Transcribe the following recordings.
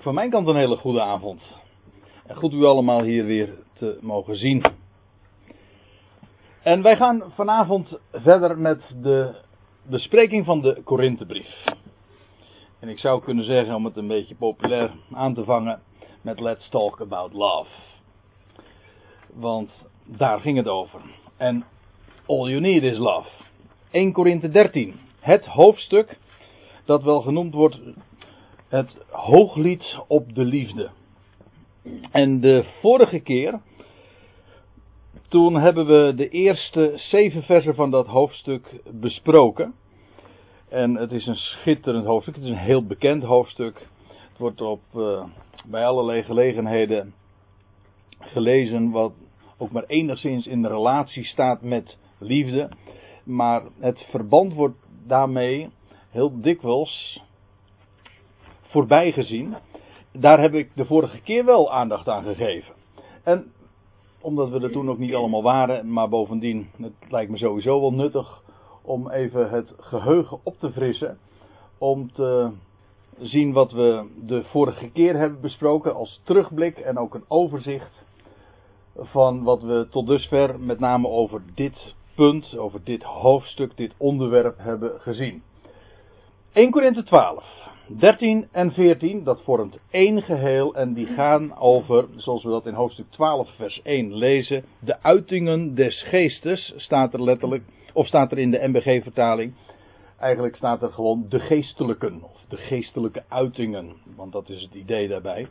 Van mijn kant een hele goede avond. En goed u allemaal hier weer te mogen zien. En wij gaan vanavond verder met de bespreking van de Korinthebrief. En ik zou kunnen zeggen, om het een beetje populair aan te vangen, met Let's Talk About Love. Want daar ging het over. En all you need is love. 1 Korinthe 13. Het hoofdstuk dat wel genoemd wordt het hooglied op de liefde. En de vorige keer, toen hebben we de eerste zeven versen van dat hoofdstuk besproken. En het is een schitterend hoofdstuk, het is een heel bekend hoofdstuk. Het wordt op, uh, bij allerlei gelegenheden gelezen wat ook maar enigszins in relatie staat met liefde. Maar het verband wordt daarmee heel dikwijls voorbij gezien. Daar heb ik de vorige keer wel aandacht aan gegeven. En omdat we er toen ook niet allemaal waren, maar bovendien, het lijkt me sowieso wel nuttig om even het geheugen op te frissen. Om te zien wat we de vorige keer hebben besproken als terugblik en ook een overzicht van wat we tot dusver met name over dit punt, over dit hoofdstuk, dit onderwerp hebben gezien. 1 Korinthe 12. 13 en 14, dat vormt één geheel en die gaan over, zoals we dat in hoofdstuk 12 vers 1 lezen, de uitingen des geestes, staat er letterlijk, of staat er in de MBG vertaling. Eigenlijk staat er gewoon de geestelijken, of de geestelijke uitingen, want dat is het idee daarbij.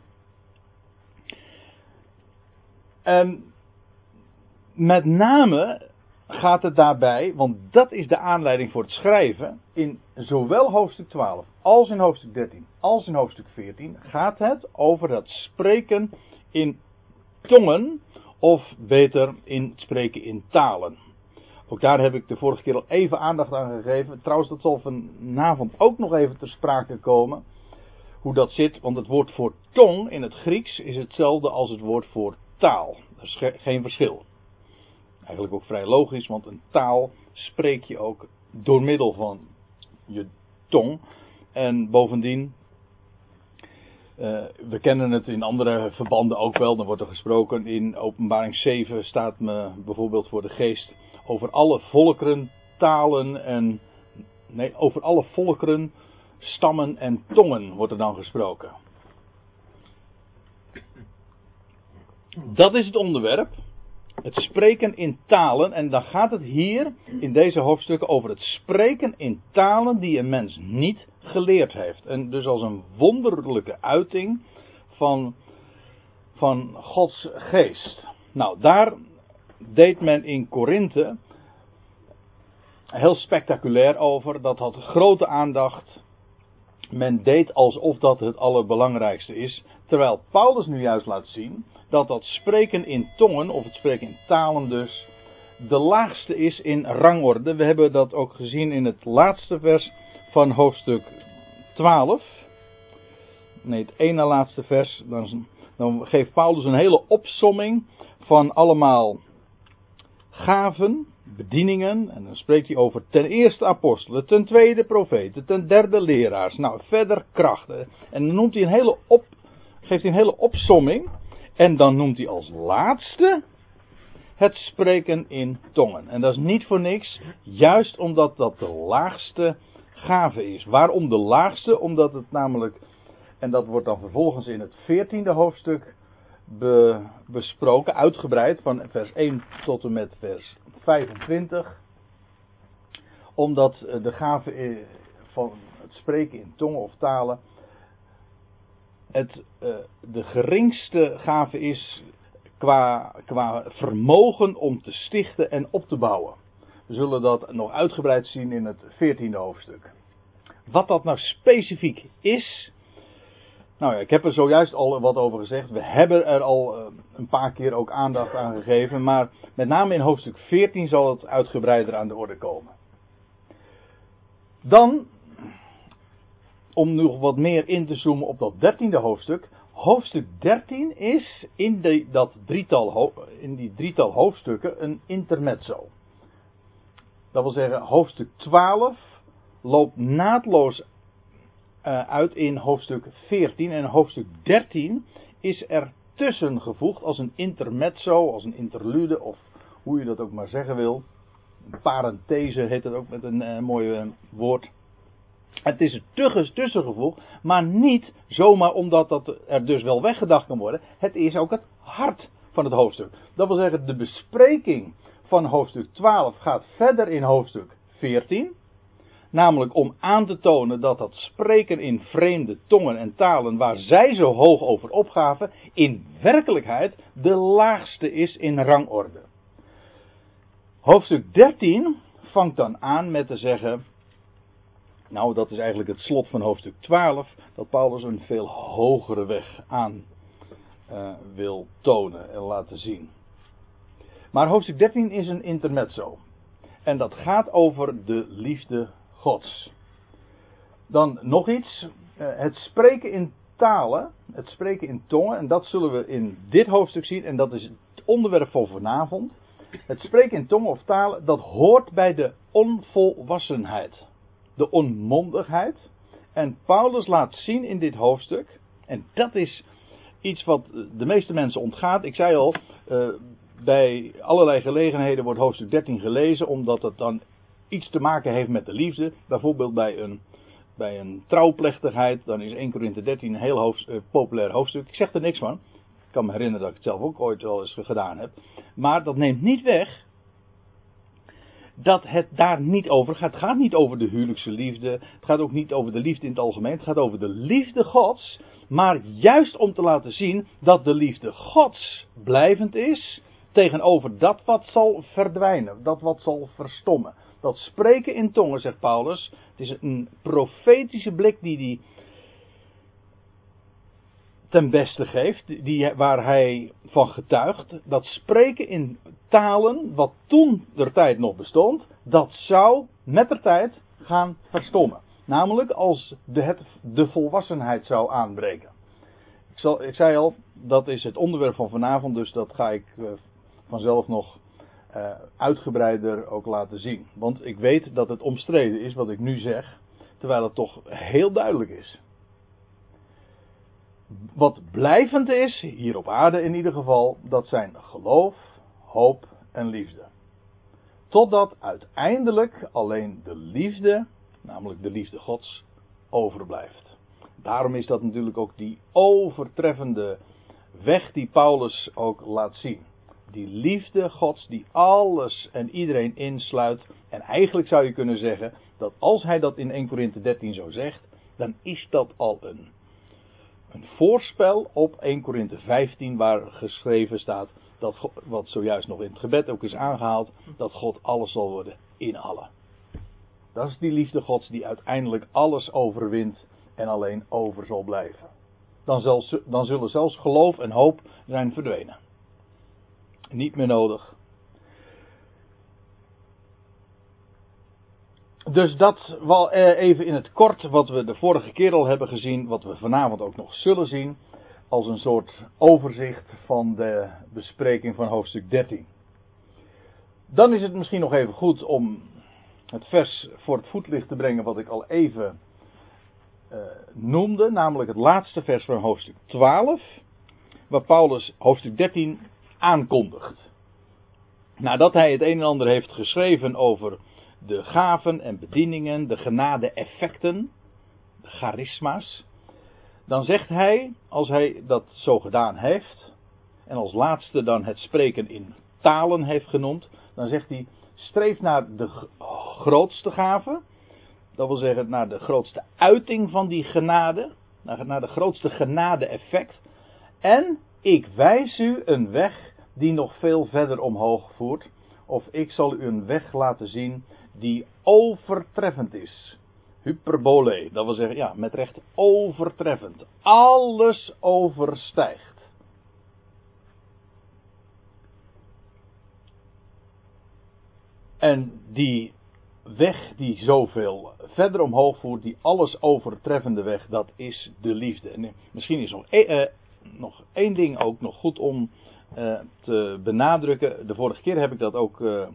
En met name gaat het daarbij, want dat is de aanleiding voor het schrijven, in zowel hoofdstuk 12 als in hoofdstuk 13 als in hoofdstuk 14, gaat het over het spreken in tongen, of beter in spreken in talen. Ook daar heb ik de vorige keer al even aandacht aan gegeven. Trouwens, dat zal vanavond ook nog even ter sprake komen. Hoe dat zit, want het woord voor tong in het Grieks is hetzelfde als het woord voor taal. Er is geen verschil. Eigenlijk ook vrij logisch, want een taal spreek je ook door middel van je tong. En bovendien, uh, we kennen het in andere verbanden ook wel. Dan wordt er gesproken in Openbaring 7 staat me bijvoorbeeld voor de geest over alle volkeren, talen en nee, over alle volkeren, stammen en tongen wordt er dan gesproken. Dat is het onderwerp het spreken in talen. En dan gaat het hier in deze hoofdstukken over het spreken in talen die een mens niet geleerd heeft. En dus als een wonderlijke uiting van, van Gods geest. Nou, daar deed men in Korinthe heel spectaculair over. Dat had grote aandacht. Men deed alsof dat het allerbelangrijkste is. Terwijl Paulus nu juist laat zien dat dat spreken in tongen, of het spreken in talen dus, de laagste is in rangorde. We hebben dat ook gezien in het laatste vers van hoofdstuk 12. Nee, het ene laatste vers. Dan, dan geeft Paulus een hele opsomming van allemaal gaven, bedieningen. En dan spreekt hij over ten eerste apostelen, ten tweede profeten, ten derde leraars. Nou, verder krachten. En dan noemt hij een hele op, geeft hij een hele opsomming. En dan noemt hij als laatste het spreken in tongen. En dat is niet voor niks, juist omdat dat de laagste gave is. Waarom de laagste? Omdat het namelijk, en dat wordt dan vervolgens in het veertiende hoofdstuk besproken, uitgebreid, van vers 1 tot en met vers 25. Omdat de gave van het spreken in tongen of talen het uh, de geringste gave is qua, qua vermogen om te stichten en op te bouwen. We zullen dat nog uitgebreid zien in het 14e hoofdstuk. Wat dat nou specifiek is. Nou ja, ik heb er zojuist al wat over gezegd. We hebben er al uh, een paar keer ook aandacht aan gegeven. Maar met name in hoofdstuk 14 zal het uitgebreider aan de orde komen. Dan om nog wat meer in te zoomen op dat dertiende hoofdstuk. Hoofdstuk 13 is in, de, dat drietal, in die drietal hoofdstukken een intermezzo. Dat wil zeggen, hoofdstuk 12 loopt naadloos uh, uit in hoofdstuk 14 en hoofdstuk 13 is er tussen gevoegd als een intermezzo, als een interlude of hoe je dat ook maar zeggen wil. Parenthese heet het ook met een uh, mooi woord. Het is er tussengevoegd, maar niet zomaar omdat dat er dus wel weggedacht kan worden. Het is ook het hart van het hoofdstuk. Dat wil zeggen, de bespreking van hoofdstuk 12 gaat verder in hoofdstuk 14. Namelijk om aan te tonen dat dat spreken in vreemde tongen en talen waar zij zo hoog over opgaven, in werkelijkheid de laagste is in rangorde. Hoofdstuk 13 vangt dan aan met te zeggen, nou dat is eigenlijk het slot van hoofdstuk 12, dat Paulus een veel hogere weg aan uh, wil tonen en laten zien. Maar hoofdstuk 13 is een intermezzo. En dat gaat over de liefde Gods. Dan nog iets. Uh, het spreken in talen, het spreken in tongen, en dat zullen we in dit hoofdstuk zien, en dat is het onderwerp van vanavond. Het spreken in tongen of talen, dat hoort bij de onvolwassenheid, de onmondigheid. En Paulus laat zien in dit hoofdstuk, en dat is iets wat de meeste mensen ontgaat. Ik zei al, uh, bij allerlei gelegenheden wordt hoofdstuk 13 gelezen, omdat het dan iets te maken heeft met de liefde. Bijvoorbeeld bij een, bij een trouwplechtigheid, dan is 1 Korinthe 13 een heel uh, populair hoofdstuk. Ik zeg er niks van. Ik kan me herinneren dat ik het zelf ook ooit wel eens gedaan heb. Maar dat neemt niet weg dat het daar niet over gaat. Het gaat niet over de huwelijkse liefde. Het gaat ook niet over de liefde in het algemeen. Het gaat over de liefde Gods. Maar juist om te laten zien dat de liefde Gods blijvend is tegenover dat wat zal verdwijnen, dat wat zal verstommen. Dat spreken in tongen, zegt Paulus, het is een profetische blik die hij ten beste geeft, die, waar hij van getuigt. Dat spreken in talen, wat toen der tijd nog bestond, dat zou met de tijd gaan verstommen. Namelijk als de, het, de volwassenheid zou aanbreken. Ik, zal, ik zei al, dat is het onderwerp van vanavond, dus dat ga ik uh, vanzelf nog uh, uitgebreider ook laten zien. Want ik weet dat het omstreden is wat ik nu zeg, terwijl het toch heel duidelijk is. Wat blijvend is, hier op aarde in ieder geval, dat zijn geloof, hoop en liefde. Totdat uiteindelijk alleen de liefde, namelijk de liefde Gods, overblijft. Daarom is dat natuurlijk ook die overtreffende weg die Paulus ook laat zien. Die liefde Gods die alles en iedereen insluit. En eigenlijk zou je kunnen zeggen dat als hij dat in 1 Corinthië 13 zo zegt, dan is dat al een, een voorspel op 1 Corinthië 15 waar geschreven staat dat wat zojuist nog in het gebed ook is aangehaald, dat God alles zal worden in allen. Dat is die liefde Gods die uiteindelijk alles overwint en alleen over zal blijven. Dan, zal, dan zullen zelfs geloof en hoop zijn verdwenen. Niet meer nodig. Dus dat wel eh, even in het kort wat we de vorige keer al hebben gezien, wat we vanavond ook nog zullen zien, als een soort overzicht van de bespreking van hoofdstuk 13. Dan is het misschien nog even goed om het vers voor het voetlicht te brengen wat ik al even uh, noemde, namelijk het laatste vers van hoofdstuk 12, waar Paulus hoofdstuk 13 aankondigt. Nadat hij het een en ander heeft geschreven over de gaven en bedieningen, de genade-effecten, de charisma's, dan zegt hij, als hij dat zo gedaan heeft, en als laatste dan het spreken in talen heeft genoemd, dan zegt hij: streef naar de grootste gave, dat wil zeggen naar de grootste uiting van die genade, naar, de grootste genade-effect, en ik wijs u een weg die nog veel verder omhoog voert. Of ik zal u een weg laten zien die overtreffend is. Hyperbole, dat wil zeggen, ja, met recht overtreffend. Alles overstijgt. En die weg die zoveel verder omhoog voert, die alles overtreffende weg, dat is de liefde. En misschien is nog, eh, nog één ding ook nog goed om uh, te benadrukken. De vorige keer heb ik dat ook uh,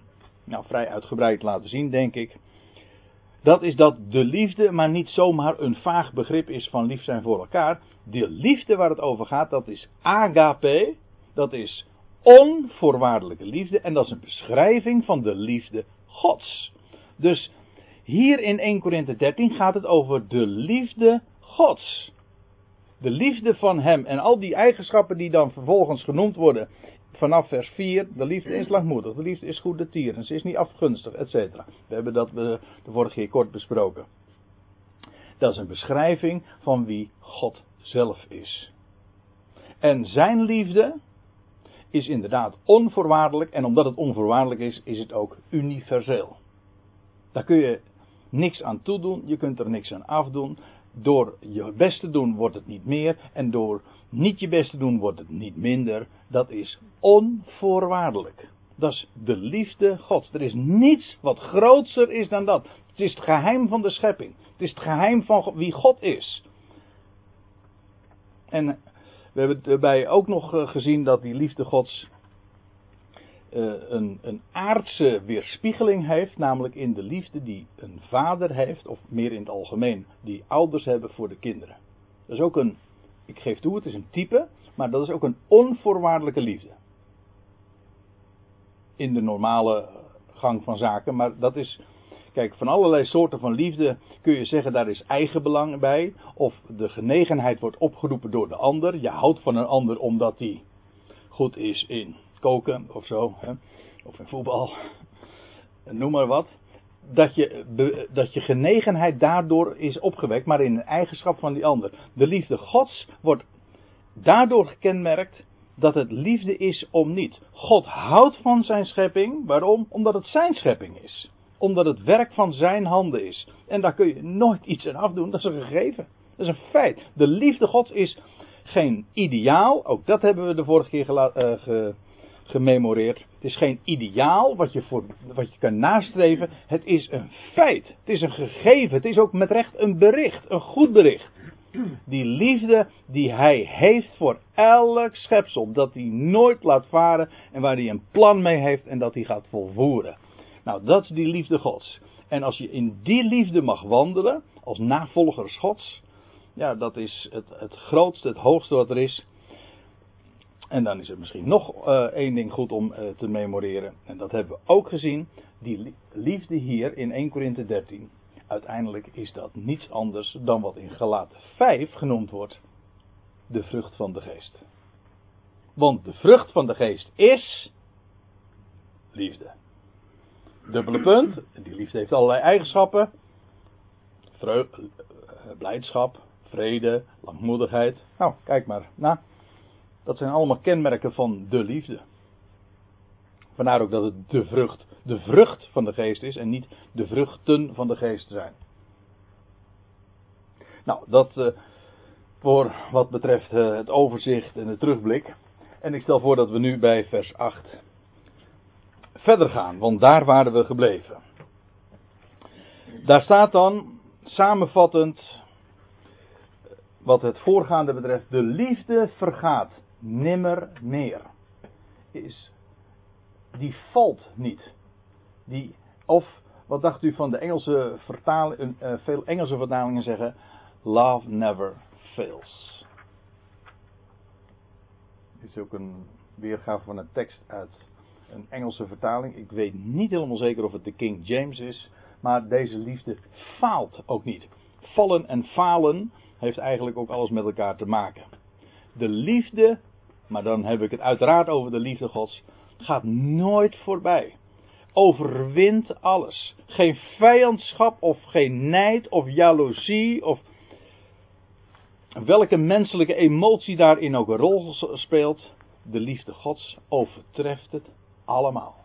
nou, vrij uitgebreid laten zien, denk ik. Dat is dat de liefde maar niet zomaar een vaag begrip is van lief zijn voor elkaar. De liefde waar het over gaat, dat is agape. Dat is onvoorwaardelijke liefde. En dat is een beschrijving van de liefde Gods. Dus hier in 1 Korinthe 13 gaat het over de liefde Gods. De liefde van Hem en al die eigenschappen die dan vervolgens genoemd worden vanaf vers 4. De liefde is langmoedig, de liefde is goed de tieren, ze is niet afgunstig, etc. We hebben dat de vorige keer kort besproken. Dat is een beschrijving van wie God zelf is. En zijn liefde is inderdaad onvoorwaardelijk. En omdat het onvoorwaardelijk is, is het ook universeel. Daar kun je niks aan toedoen, je kunt er niks aan afdoen. Door je best te doen wordt het niet meer. En door niet je best te doen wordt het niet minder. Dat is onvoorwaardelijk. Dat is de liefde Gods. Er is niets wat groter is dan dat. Het is het geheim van de schepping. Het is het geheim van wie God is. En we hebben erbij ook nog eh, gezien dat die liefde Gods een, een aardse weerspiegeling heeft, namelijk in de liefde die een vader heeft, of meer in het algemeen, die ouders hebben voor de kinderen. Dat is ook een, ik geef toe, het is een type, maar dat is ook een onvoorwaardelijke liefde. In de normale gang van zaken, maar dat is, kijk, van allerlei soorten van liefde kun je zeggen, daar is eigenbelang bij, of de genegenheid wordt opgeroepen door de ander. Je houdt van een ander omdat hij goed is in koken of zo, hè, of in voetbal, noem maar wat. Dat je, dat je genegenheid daardoor is opgewekt, maar in een eigenschap van die ander. De liefde Gods wordt daardoor gekenmerkt dat het liefde is om niet. God houdt van zijn schepping. Waarom? Omdat het zijn schepping is. Omdat het werk van zijn handen is. En daar kun je nooit iets aan afdoen. Dat is een gegeven. Dat is een feit. De liefde Gods is geen ideaal. Ook dat hebben we de vorige keer uh, gememoreerd. Het is geen ideaal wat je, voor, wat je kan nastreven. Het is een feit. Het is een gegeven. Het is ook met recht een bericht. Een goed bericht. Die liefde die hij heeft voor elk schepsel. Dat hij nooit laat varen. En waar hij een plan mee heeft. En dat hij gaat volvoeren. Nou, dat is die liefde Gods. En als je in die liefde mag wandelen. Als navolgers Gods. Ja, dat is het, het grootste, het hoogste wat er is. En dan is er misschien nog uh, één ding goed om uh, te memoreren. En dat hebben we ook gezien. Die liefde hier in 1 Korinthe 13. Uiteindelijk is dat niets anders dan wat in Galaten 5 genoemd wordt. De vrucht van de geest. Want de vrucht van de geest is liefde. Dubbele punt. Die liefde heeft allerlei eigenschappen. Vreugde, eh, blijdschap, vrede, langmoedigheid. Nou, kijk maar na. Dat zijn allemaal kenmerken van de liefde. Vandaar ook dat het de vrucht, de vrucht van de geest is en niet de vruchten van de geest zijn. Nou, dat uh, voor wat betreft uh, het overzicht en de terugblik. En ik stel voor dat we nu bij vers 8 verder gaan, want daar waren we gebleven. Daar staat dan samenvattend wat het voorgaande betreft: de liefde vergaat nimmer meer. Is, die valt niet. Die, of wat dacht u van de Engelse vertaling? Uh, veel Engelse vertalingen zeggen: Love never fails. Dit is ook een weergave van een tekst uit een Engelse vertaling. Ik weet niet helemaal zeker of het de King James is. Maar deze liefde faalt ook niet. Vallen en falen heeft eigenlijk ook alles met elkaar te maken. De liefde maar dan heb ik het uiteraard over de liefde Gods, gaat nooit voorbij. Overwint alles. Geen vijandschap of geen nijd of jaloezie of welke menselijke emotie daarin ook een rol speelt. De liefde Gods overtreft het allemaal.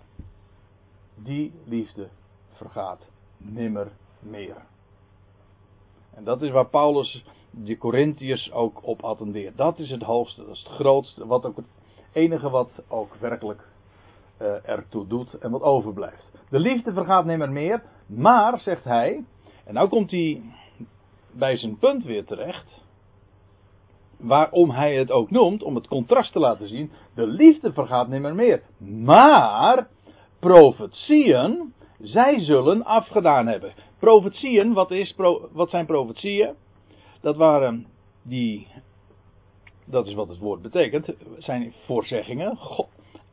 Die liefde vergaat nimmer meer. En dat is waar Paulus de Corinthiërs ook op attendeert. Dat is het hoogste, dat is het grootste, wat ook het enige wat ook werkelijk uh, ertoe doet en wat overblijft. De liefde vergaat nimmer meer, maar, zegt hij, en nou komt hij bij zijn punt weer terecht, waarom hij het ook noemt, om het contrast te laten zien, de liefde vergaat nimmer meer, maar profetieën zij zullen afgedaan hebben. Profetieën, wat, is, wat zijn profetieën? Dat waren die, dat is wat het woord betekent, zijn voorzeggingen,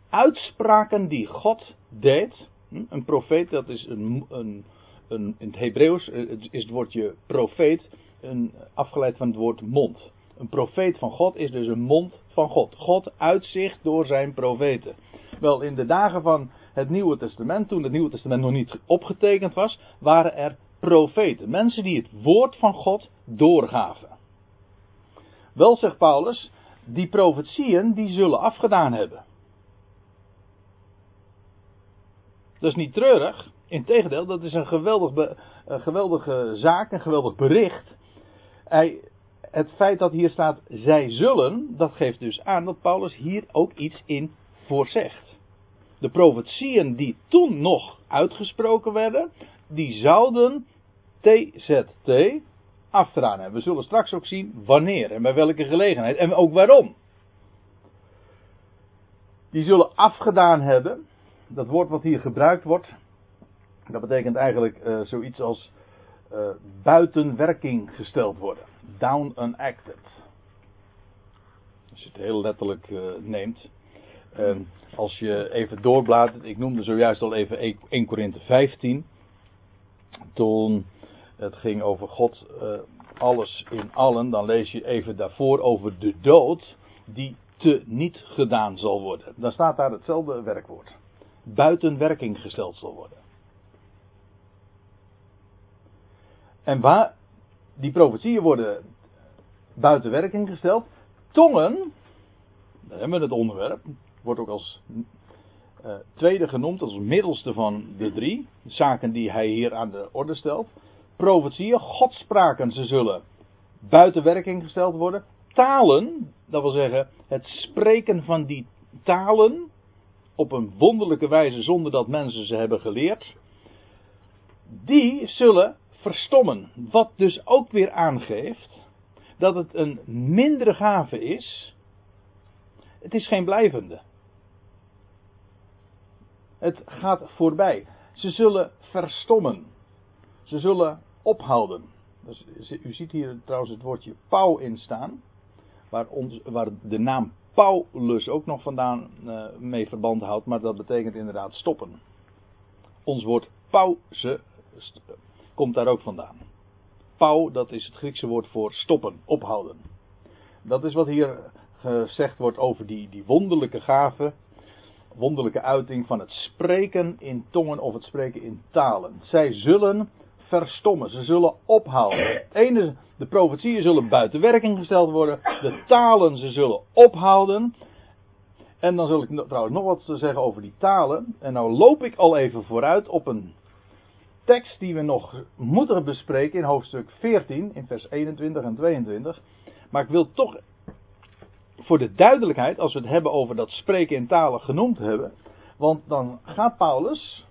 uitspraken die God deed. Hm, een profeet, dat is een, een, een in het Hebreeuws eh, is het woordje profeet een, afgeleid van het woord mond. Een profeet van God is dus een mond van God. God uitzicht door zijn profeten. Wel, in de dagen van het Nieuwe Testament, toen het Nieuwe Testament nog niet opgetekend was, waren er profeten. Mensen die het woord van God doorgaven. Wel, zegt Paulus, die profetieën die zullen afgedaan hebben. Dat is niet treurig. Integendeel, dat is een, geweldig een geweldige zaak, een geweldig bericht. Hij, het feit dat hier staat, zij zullen, dat geeft dus aan dat Paulus hier ook iets in voorzegt. De profetieën die toen nog uitgesproken werden, die zouden TZT afgedaan hebben. We zullen straks ook zien wanneer en bij welke gelegenheid en ook waarom. Die zullen afgedaan hebben. Dat woord wat hier gebruikt wordt, dat betekent eigenlijk uh, zoiets als uh, buiten werking gesteld worden. Down unacted. Als je het heel letterlijk uh, neemt. Uh, als je even doorbladert, ik noemde zojuist al even 1 Korinthe 15. Toen het ging over God, uh, alles in allen, dan lees je even daarvoor over de dood die te niet gedaan zal worden. Dan staat daar hetzelfde werkwoord. Buiten werking gesteld zal worden. En waar die profetieën worden buiten werking gesteld. Tongen, daar hebben we het onderwerp, wordt ook als uh, tweede genoemd, als middelste van de drie zaken die hij hier aan de orde stelt. Profetieën, godspraken, ze zullen buiten werking gesteld worden. Talen, dat wil zeggen het spreken van die talen op een wonderlijke wijze zonder dat mensen ze hebben geleerd. Die zullen verstommen. Wat dus ook weer aangeeft dat het een mindere gave is. Het is geen blijvende. Het gaat voorbij. Ze zullen verstommen. Ze zullen ophouden. Dus, u ziet hier trouwens het woordje pauw in staan. Waar, ons, waar de naam Paulus ook nog vandaan uh, mee verband houdt. Maar dat betekent inderdaad stoppen. Ons woord pauze komt daar ook vandaan. Pau, dat is het Griekse woord voor stoppen, ophouden. Dat is wat hier gezegd wordt over die, die wonderlijke gave, wonderlijke uiting van het spreken in tongen of het spreken in talen. Zij zullen verstommen, ze zullen ophouden. Ene, de profetieën zullen buiten werking gesteld worden, de talen ze zullen ophouden. En dan zul ik trouwens nog wat zeggen over die talen. En nou loop ik al even vooruit op een tekst die we nog moeten bespreken in hoofdstuk 14, in vers 21 en 22. Maar ik wil toch voor de duidelijkheid, als we het hebben over dat spreken in talen genoemd hebben. Want dan gaat Paulus,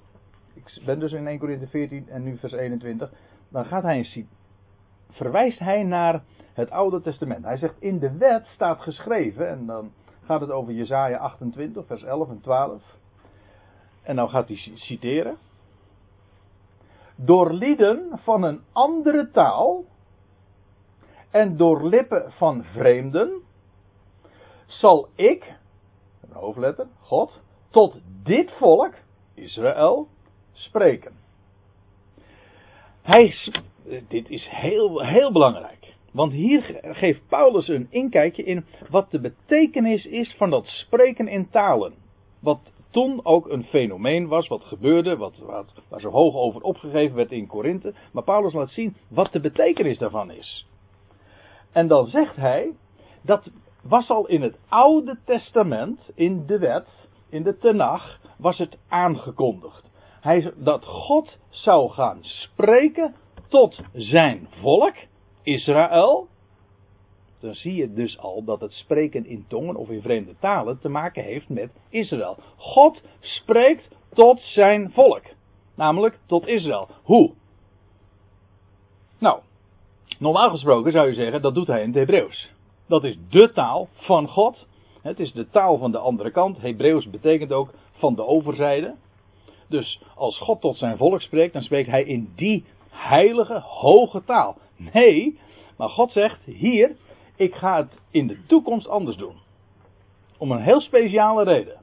ik ben dus in 1 Corinthië 14 en nu vers 21, dan gaat hij verwijst hij naar het Oude Testament. Hij zegt in de wet staat geschreven, en dan gaat het over Jesaja 28, vers 11 en 12. En dan gaat hij citeren door lieden van een andere taal en door lippen van vreemden, zal ik, een hoofdletter, God, tot dit volk, Israël, spreken. Hij, dit is heel, heel belangrijk. Want hier geeft Paulus een inkijkje in wat de betekenis is van dat spreken in talen. Wat toen ook een fenomeen was, wat gebeurde, wat, wat, waar zo hoog over opgegeven werd in Korinthe. Maar Paulus laat zien wat de betekenis daarvan is. En dan zegt hij, dat was al in het Oude Testament, in de wet, in de Tenach, was het aangekondigd. Hij, dat God zou gaan spreken tot zijn volk, Israël, dan zie je dus al dat het spreken in tongen of in vreemde talen te maken heeft met Israël. God spreekt tot zijn volk. Namelijk tot Israël. Hoe? Nou, normaal gesproken zou je zeggen dat doet hij in het Hebreeuws. Dat is de taal van God. Het is de taal van de andere kant. Hebreeuws betekent ook van de overzijde. Dus als God tot zijn volk spreekt, dan spreekt hij in die heilige, hoge taal. Nee, maar God zegt hier, ik ga het in de toekomst anders doen. Om een heel speciale reden.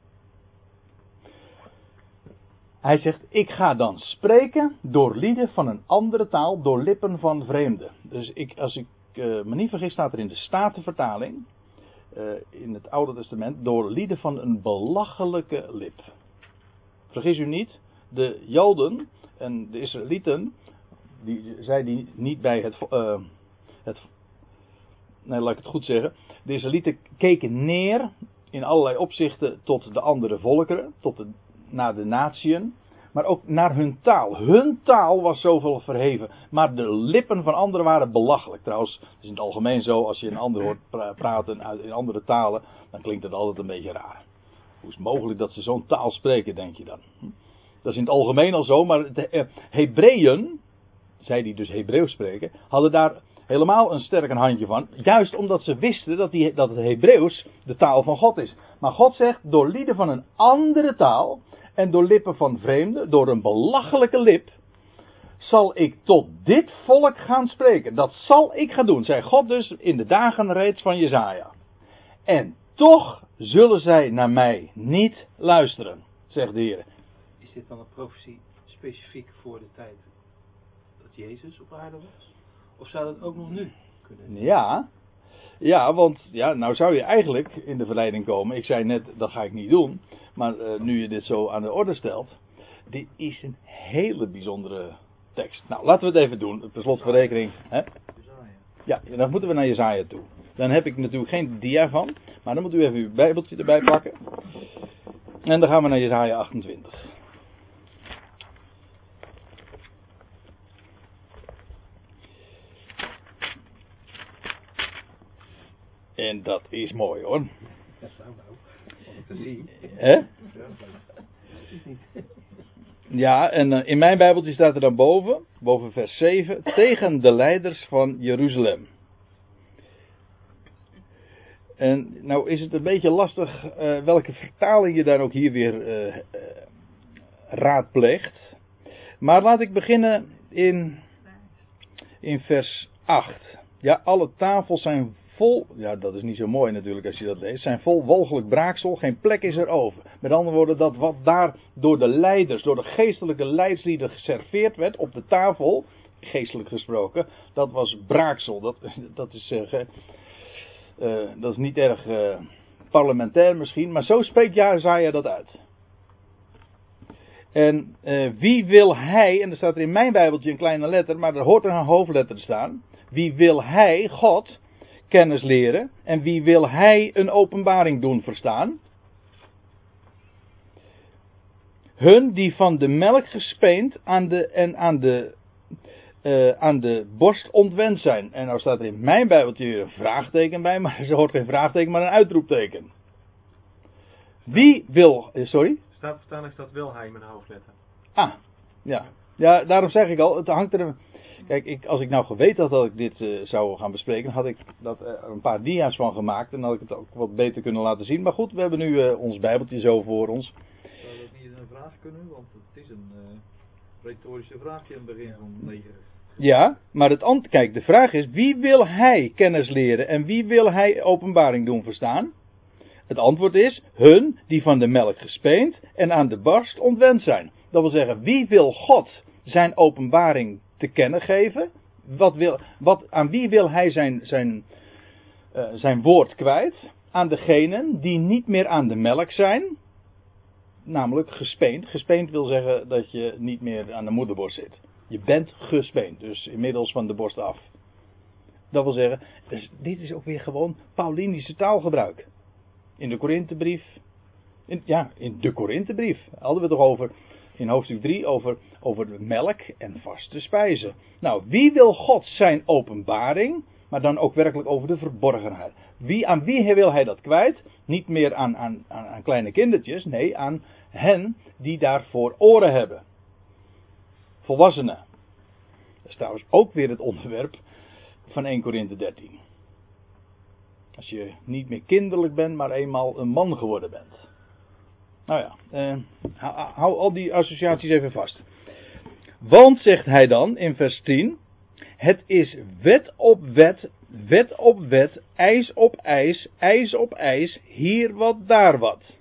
Hij zegt, ik ga dan spreken door lieden van een andere taal, door lippen van vreemden. Dus ik, als ik uh, me niet vergis, staat er in de Statenvertaling, uh, in het Oude Testament, door lieden van een belachelijke lip. Vergis u niet, de Joden en de Israëlieten, die, zij die niet bij het, uh, het nee, laat ik het goed zeggen. De Israëlieten keken neer in allerlei opzichten tot de andere volkeren, tot de, naar de natieën, maar ook naar hun taal. Hun taal was zoveel verheven, maar de lippen van anderen waren belachelijk. Trouwens, het is in het algemeen zo, als je een ander hoort praten in andere talen, dan klinkt het altijd een beetje raar. Hoe is het mogelijk dat ze zo'n taal spreken, denk je dan? Dat is in het algemeen al zo, maar de eh, Hebreeën, zij die dus Hebreeuws spreken, hadden daar helemaal een sterk handje van. Juist omdat ze wisten dat, die, dat het Hebreeuws de taal van God is. Maar God zegt, door lieden van een andere taal en door lippen van vreemden, door een belachelijke lip, zal ik tot dit volk gaan spreken. Dat zal ik gaan doen, zei God dus in de dagen reeds van Jezaja. En toch zullen zij naar mij niet luisteren, zegt de Heer. Is dit dan een profetie specifiek voor de tijd dat Jezus op aarde was? Of zou dat ook nog nu kunnen? Ja. Ja, want ja, nou zou je eigenlijk in de verleiding komen. Ik zei net, dat ga ik niet doen. Maar uh, nu je dit zo aan de orde stelt. Dit is een hele bijzondere tekst. Nou, laten we het even doen. Per slot van rekening. Hè? Ja, dan moeten we naar Jezaja toe. Dan heb ik natuurlijk geen dia van. Maar dan moet u even uw bijbeltje erbij pakken. En dan gaan we naar Jezaja 28. En dat is mooi hoor. Dat te zien. Hè? Ja, en uh, in mijn Bijbeltje staat er dan boven, boven vers 7, tegen de leiders van Jeruzalem. En nou is het een beetje lastig uh, welke vertaling je dan ook hier weer uh, raadpleegt. Maar laat ik beginnen in, in vers 8. Ja, alle tafels zijn vol, ja dat is niet zo mooi natuurlijk als je dat leest, zijn vol walgelijk braaksel, geen plek is er over. Met andere woorden, dat wat daar door de leiders, door de geestelijke leidslieden geserveerd werd op de tafel, geestelijk gesproken, dat was braaksel. Dat, dat, is, uh, uh, dat is niet erg uh, parlementair misschien, maar zo spreekt Jezaja dat uit. En wie wil hij, en er staat er in mijn Bijbeltje een kleine letter, maar er hoort er een hoofdletter te staan. Wie wil hij, God, kennis leren. En wie wil hij een openbaring doen verstaan? Hun die van de melk gespeend aan de, en aan de, uh, aan de borst ontwend zijn. En nou staat er in mijn Bijbeltje een vraagteken bij, maar er hoort geen vraagteken, maar een uitroepteken. Wie wil, eh, sorry? Staat vertaling staat wil hij met een hoofdletter. Ah, ja. Ja, daarom zeg ik al, het hangt er Kijk, ik, als ik nou geweten had dat ik dit uh, zou gaan bespreken, had ik dat, een paar dia's van gemaakt en had ik het ook wat beter kunnen laten zien. Maar goed, we hebben nu ons Bijbeltje zo voor ons. Zou dat niet een vraag kunnen? Want het is een retorische vraag in het begin van 9. Ja, maar het ant kijk, de vraag is: wie wil hij kennis leren en wie wil hij openbaring doen verstaan? Het antwoord is: hun die van de melk gespeend en aan de barst ontwend zijn. Dat wil zeggen, wie wil God zijn openbaring te kennen geven. Wat wil, wat, aan wie wil hij zijn, zijn, uh, zijn woord kwijt? Aan degenen die niet meer aan de melk zijn. Namelijk gespeend. Gespeend wil zeggen dat je niet meer aan de moederborst zit. Je bent gespeend, dus inmiddels van de borst af. Dat wil zeggen, dus dit is ook weer gewoon Paulinische taalgebruik. In de Korinthebrief. In, ja, in de Korinthebrief. Hadden we het toch over in hoofdstuk 3 over, over melk en vaste spijzen. Nou, wie wil God zijn openbaring, maar dan ook werkelijk over de verborgenheid? Wie, aan wie wil hij dat kwijt? Niet meer aan, aan, aan kleine kindertjes, nee, aan hen die daarvoor oren hebben. Volwassenen. Dat is trouwens ook weer het onderwerp van 1 Korinthe 13. Als je niet meer kinderlijk bent, maar eenmaal een man geworden bent. Nou ja, eh, hou, al die associaties even vast. Want, zegt hij dan in vers 10, het is wet op wet, wet op wet, ijs op ijs, ijs op ijs, hier wat, daar wat.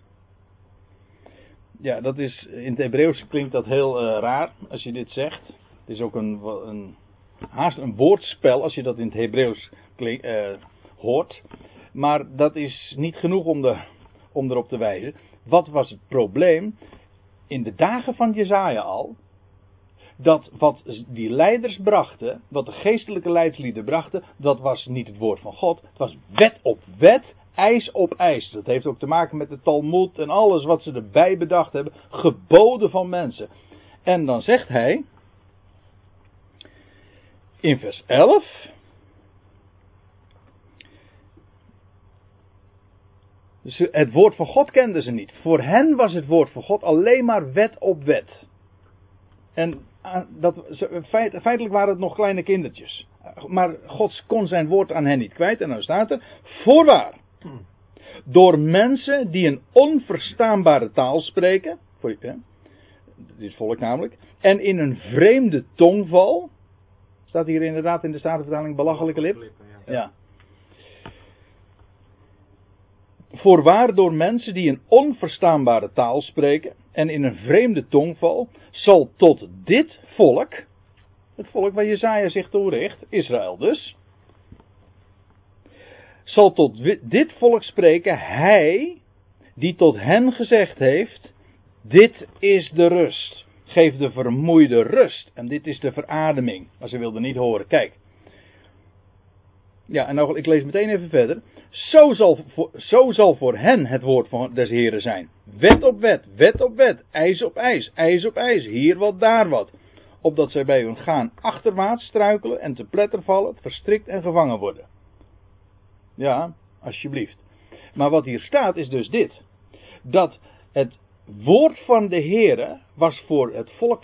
Ja, dat is, in het Hebreeuws klinkt dat heel eh, raar als je dit zegt. Het is ook een, een, haast een woordspel als je dat in het Hebreeuws eh, hoort. Maar dat is niet genoeg om, de, om erop te wijzen. Wat was het probleem? In de dagen van Jezaja al, dat wat die leiders brachten, wat de geestelijke leidslieden brachten, dat was niet het woord van God. Het was wet op wet, ijs op ijs. Dat heeft ook te maken met de Talmud en alles wat ze erbij bedacht hebben. Geboden van mensen. En dan zegt hij, in vers 11. Dus het woord van God kenden ze niet. Voor hen was het woord van God alleen maar wet op wet. En ah, dat, feitelijk waren het nog kleine kindertjes. Maar God kon zijn woord aan hen niet kwijt. En dan staat er: Voorwaar. Door mensen die een onverstaanbare taal spreken. Voor, hè, dit volk namelijk. En in een vreemde tongval. Staat hier inderdaad in de Statenvertaling belachelijke lip? Ja. Voorwaar door mensen die een onverstaanbare taal spreken en in een vreemde tongval, zal tot dit volk, het volk waar Jezaja zich toe richt, Israël dus, zal tot dit volk spreken, hij die tot hen gezegd heeft, dit is de rust. Geef de vermoeide rust. En dit is de verademing. Maar ze wilden niet horen. Kijk. Ja, en nou, ik lees meteen even verder. Zo zal, voor, zo zal voor hen het woord van des Heren zijn. Wet op wet, wet op wet, ijs op ijs, ijs op ijs, hier wat, daar wat. Opdat zij bij hun gaan achterwaarts struikelen en te pletter vallen, verstrikt en gevangen worden. Ja, alsjeblieft. Maar wat hier staat is dus dit. Dat het woord van de Heere was voor het volk,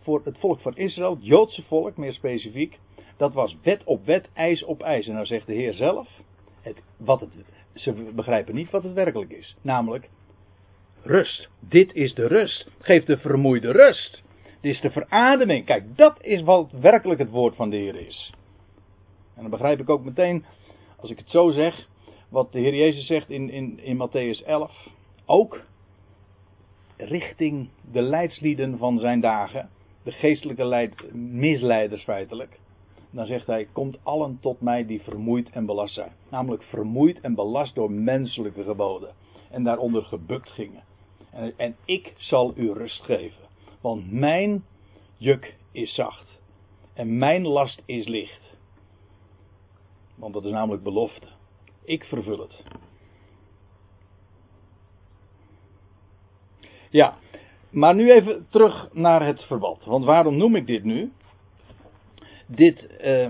voor het volk van Israël, het Joodse volk meer specifiek, dat was wet op wet, ijs op ijs. En nou zegt de Heer zelf, het, wat het, ze begrijpen niet wat het werkelijk is. Namelijk rust. Dit is de rust. Geef de vermoeide rust. Dit is de verademing. Kijk, dat is wat werkelijk het woord van de Heer is. En dan begrijp ik ook meteen, als ik het zo zeg, wat de Heer Jezus zegt in, in, in Matthäus 11. Ook richting de leidslieden van zijn dagen. De geestelijke leid, misleiders feitelijk. Dan zegt hij: Komt allen tot mij die vermoeid en belast zijn. Namelijk vermoeid en belast door menselijke geboden. En daaronder gebukt gingen. En, en ik zal u rust geven. Want mijn juk is zacht. En mijn last is licht. Want dat is namelijk belofte. Ik vervul het. Ja, maar nu even terug naar het verband. Want waarom noem ik dit nu? Dit. Uh,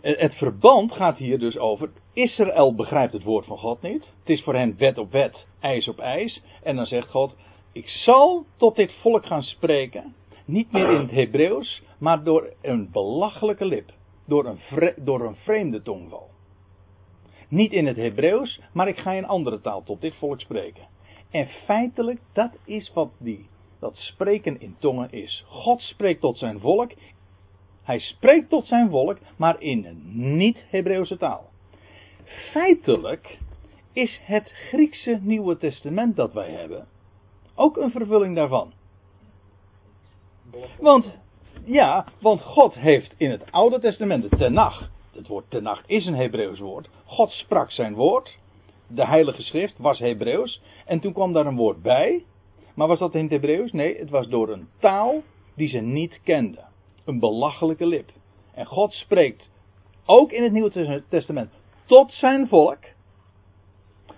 het verband gaat hier dus over. Israël begrijpt het woord van God niet. Het is voor hen wet op wet, ijs op ijs. En dan zegt God: Ik zal tot dit volk gaan spreken. Niet meer in het Hebreeuws, maar door een belachelijke lip. Door een, door een vreemde tongval. Niet in het Hebreeuws, maar ik ga in andere taal tot dit volk spreken. En feitelijk, dat is wat die, dat spreken in tongen is. God spreekt tot zijn volk. Hij spreekt tot zijn volk, maar in een niet-Hebreeuwse taal. Feitelijk is het Griekse Nieuwe Testament dat wij hebben ook een vervulling daarvan. Want, ja, want God heeft in het Oude Testament, de Tenach, het woord Tenach is een Hebreeuws woord. God sprak zijn woord. De Heilige Schrift was Hebreeuws. En toen kwam daar een woord bij. Maar was dat in het Hebreeuws? Nee, het was door een taal die ze niet kenden. Een belachelijke lip. En God spreekt ook in het Nieuwe Testament tot zijn volk.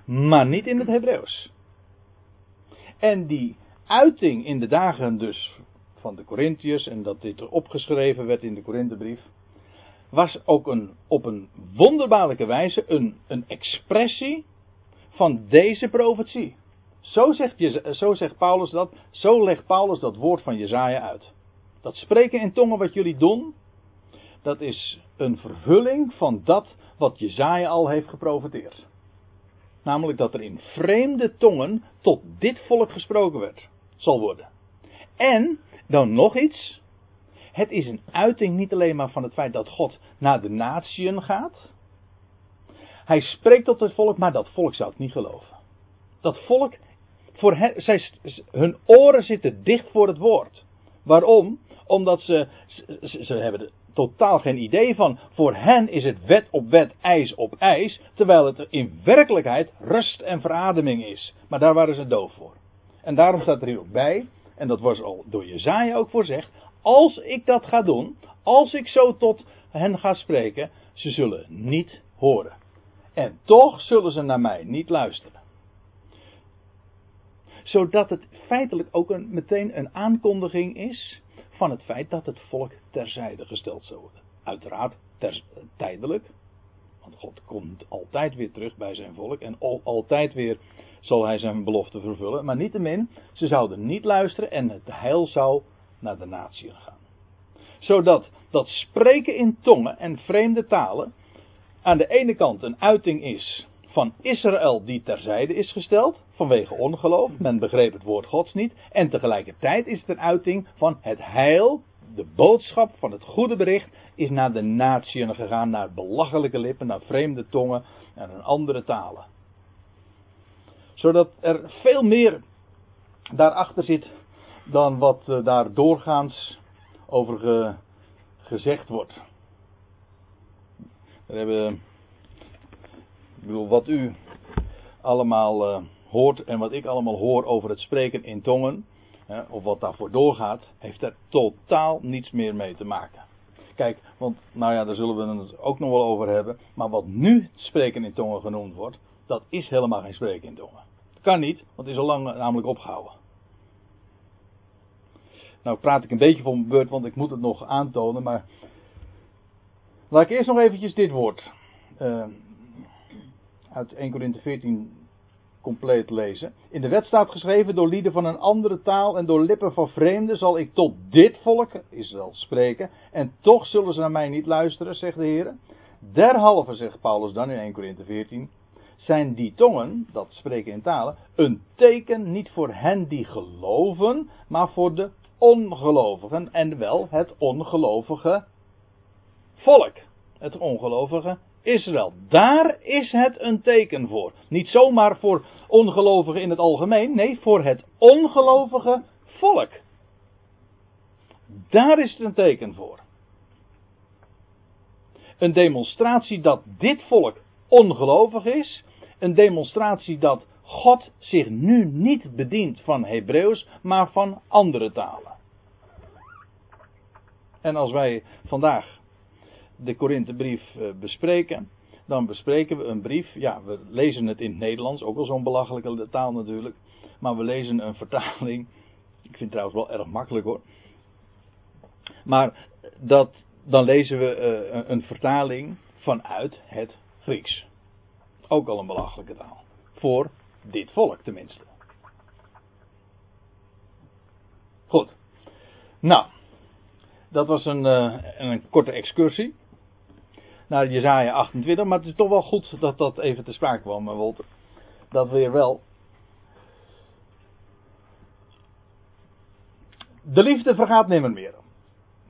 Maar niet in het Hebreeuws. En die uiting in de dagen dus van de Corinthiërs en dat dit opgeschreven werd in de Korinthebrief was ook een, op een wonderbaarlijke wijze een, een expressie van deze profetie. Zo zegt, je, zo zegt Paulus dat, zo legt Paulus dat woord van Jezaja uit. Dat spreken in tongen wat jullie doen, dat is een vervulling van dat wat Jezaja al heeft geprofeteerd. Namelijk dat er in vreemde tongen tot dit volk gesproken werd, zal worden. En dan nog iets. Het is een uiting niet alleen maar van het feit dat God naar de natieën gaat. Hij spreekt tot het volk, maar dat volk zou het niet geloven. Dat volk, voor hen, zij, hun oren zitten dicht voor het woord. Waarom? Omdat ze, ze, hebben er totaal geen idee van. Voor hen is het wet op wet, ijs op ijs, terwijl het in werkelijkheid rust en verademing is. Maar daar waren ze doof voor. En daarom staat er hier ook bij, en dat was al door Jezaja ook voorzegd, als ik dat ga doen, als ik zo tot hen ga spreken, ze zullen niet horen. En toch zullen ze naar mij niet luisteren. Zodat het feitelijk ook een, meteen een aankondiging is van het feit dat het volk terzijde gesteld zou worden. Uiteraard ter, tijdelijk, want God komt altijd weer terug bij zijn volk en al, altijd weer zal hij zijn belofte vervullen. Maar niettemin, ze zouden niet luisteren en het heil zou naar de natie gaan. Zodat dat spreken in tongen en vreemde talen aan de ene kant een uiting is van Israël die terzijde is gesteld vanwege ongeloof. Men begreep het woord Gods niet. En tegelijkertijd is het een uiting van het heil. De boodschap van het goede bericht is naar de natieën gegaan, naar belachelijke lippen, naar vreemde tongen en andere talen. Zodat er veel meer daarachter zit dan wat eh, daar doorgaans over gezegd wordt. We hebben, ik bedoel, wat u allemaal uh, hoort en wat ik allemaal hoor over het spreken in tongen, hè, of wat daarvoor doorgaat, heeft er totaal niets meer mee te maken. Kijk, want, nou ja, daar zullen we het ook nog wel over hebben, maar wat nu spreken in tongen genoemd wordt, dat is helemaal geen spreken in tongen. Kan niet, want het is al lang namelijk opgehouden. Nou praat ik een beetje van mijn beurt, want ik moet het nog aantonen, maar laat ik eerst nog eventjes dit woord uh, uit 1 Corinthië 14 compleet lezen. In de wet staat geschreven, door lieden van een andere taal en door lippen van vreemden zal ik tot dit volk, Israël, spreken. En toch zullen ze naar mij niet luisteren, zegt de Heer. Derhalve, zegt Paulus dan in 1 Corinthië 14, zijn die tongen, dat spreken in talen, een teken niet voor hen die geloven, maar voor de ongelovigen en wel het ongelovige volk. Het ongelovige Israël. Daar is het een teken voor. Niet zomaar voor ongelovigen in het algemeen, nee, voor het ongelovige volk. Daar is het een teken voor. Een demonstratie dat dit volk ongelovig is. Een demonstratie dat God zich nu niet bedient van Hebreeuws, maar van andere talen. En als wij vandaag de Korinthebrief eh, bespreken, dan bespreken we een brief. Ja, we lezen het in het Nederlands, ook wel zo'n belachelijke taal natuurlijk. Maar we lezen een vertaling. Ik vind het trouwens wel erg makkelijk hoor. Maar dat, dan lezen we uh, een vertaling vanuit het Grieks. Ook al een belachelijke taal. Voor dit volk tenminste. Goed. Nou, dat was een, uh, een korte excursie naar Jezaja 28. Maar het is toch wel goed dat dat even te sprake kwam, eh, Walter. Dat weer wel. De liefde vergaat nimmer meer.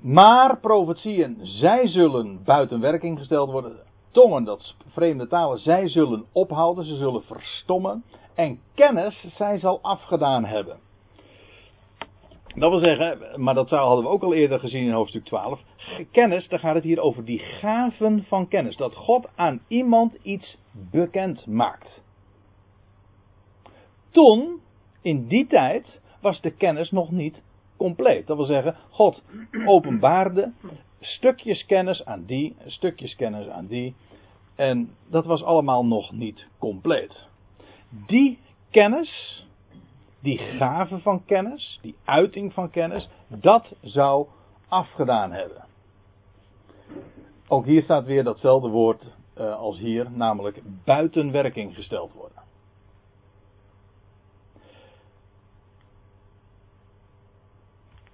Maar profetieën, zij zullen buiten werking gesteld worden. Tongen, dat vreemde talen, zij zullen ophouden, ze zullen verstommen. En kennis, zij zal afgedaan hebben. Dat wil zeggen, maar dat hadden we ook al eerder gezien in hoofdstuk 12. Kennis, dan gaat het hier over die gaven van kennis. Dat God aan iemand iets bekend maakt. Toen, in die tijd, was de kennis nog niet compleet. Dat wil zeggen, God openbaarde stukjes kennis aan die, stukjes kennis aan die. En dat was allemaal nog niet compleet. Die kennis, die gave van kennis, die uiting van kennis, dat zou afgedaan hebben. Ook hier staat weer datzelfde woord uh, als hier, namelijk buiten werking gesteld worden.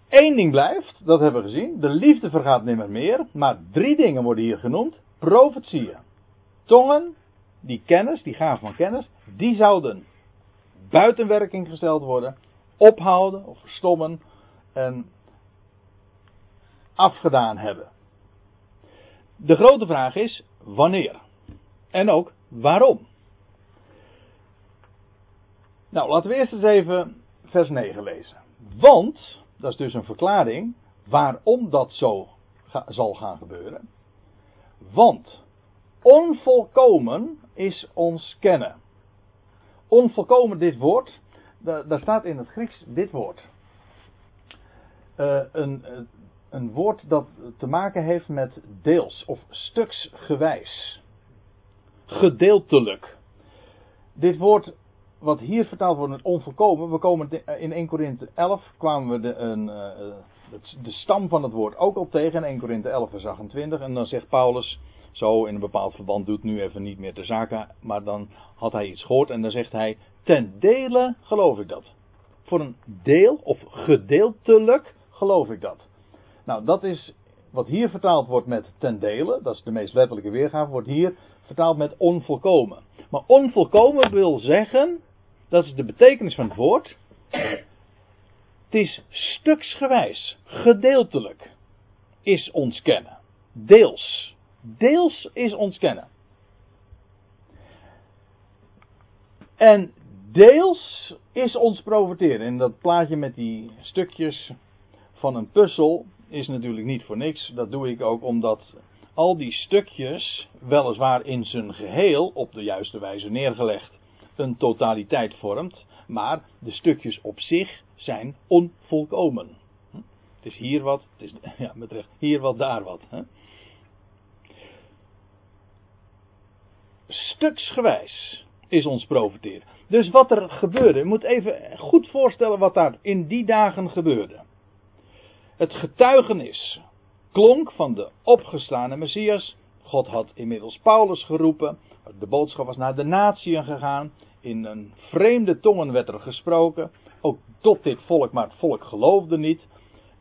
Eén ding blijft, dat hebben we gezien. De liefde vergaat nimmer meer. Maar drie dingen worden hier genoemd: profetieën, tongen die kennis, die gaven van kennis, die zouden buiten werking gesteld worden, ophouden of verstommen en afgedaan hebben. De grote vraag is wanneer en ook waarom. Nou, laten we eerst eens even vers 9 lezen. Want, dat is dus een verklaring waarom dat zo zal gaan gebeuren. Want onvolkomen is ons kennen. Onvolkomen dit woord, daar staat in het Grieks dit woord. Uh, een, een woord dat te maken heeft met deels of stuksgewijs. Gedeeltelijk. Dit woord wat hier vertaald wordt met onvolkomen, we komen in 1 Korinthe 11 kwamen we de, een, uh, de stam van het woord ook al tegen in 1 Korinthe 11 vers 28 en dan zegt Paulus zo in een bepaald verband doet nu even niet meer de zaken, maar dan had hij iets gehoord en dan zegt hij ten dele geloof ik dat. Voor een deel of gedeeltelijk geloof ik dat. Nou, dat is wat hier vertaald wordt met ten dele, dat is de meest letterlijke weergave, wordt hier vertaald met onvolkomen. Maar onvolkomen wil zeggen, dat is de betekenis van het woord, het is stuksgewijs, gedeeltelijk is ons kennen. Deels. Deels is ons kennen. En deels is ons profiteren. En dat plaatje met die stukjes van een puzzel is natuurlijk niet voor niks. Dat doe ik ook omdat al die stukjes, weliswaar in zijn geheel op de juiste wijze neergelegd, een totaliteit vormt. Maar de stukjes op zich zijn onvolkomen. Het is hier wat, het is ja, met recht, hier wat, daar wat. Hè? Stuksgewijs is ons profiteren. Dus wat er gebeurde, je moet even goed voorstellen wat daar in die dagen gebeurde. Het getuigenis klonk van de opgestane Messias. God had inmiddels Paulus geroepen. De boodschap was naar de natieën gegaan. In een vreemde tongen werd er gesproken. Ook tot dit volk, maar het volk geloofde niet.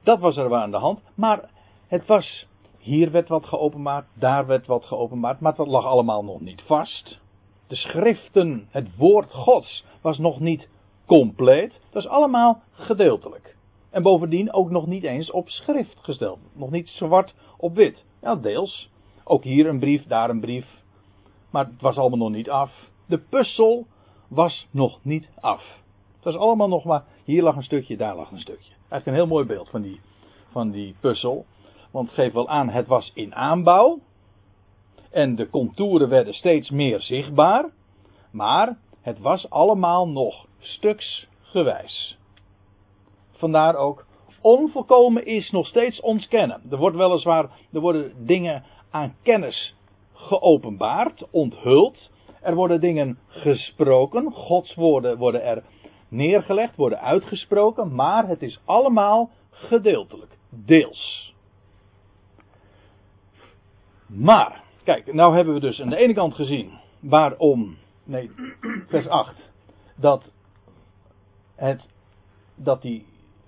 Dat was er aan de hand. Maar het was. Hier werd wat geopenbaard, daar werd wat geopenbaard. Maar dat lag allemaal nog niet vast. De schriften, het woord Gods, was nog niet compleet. Dat is allemaal gedeeltelijk. En bovendien ook nog niet eens op schrift gesteld. Nog niet zwart op wit. Ja, deels. Ook hier een brief, daar een brief. Maar het was allemaal nog niet af. De puzzel was nog niet af. Het was allemaal nog maar. Hier lag een stukje, daar lag een stukje. Eigenlijk een heel mooi beeld van die, van die puzzel. Want het geeft wel aan, het was in aanbouw. En de contouren werden steeds meer zichtbaar. Maar het was allemaal nog stuksgewijs. Vandaar ook, onvolkomen is nog steeds ons kennen. Er wordt weliswaar, er worden dingen aan kennis geopenbaard, onthuld. Er worden dingen gesproken, Gods woorden worden er neergelegd, worden uitgesproken, maar het is allemaal gedeeltelijk, deels. Maar, kijk, nou hebben we dus aan de ene kant gezien waarom, nee, vers 8, dat, het, dat die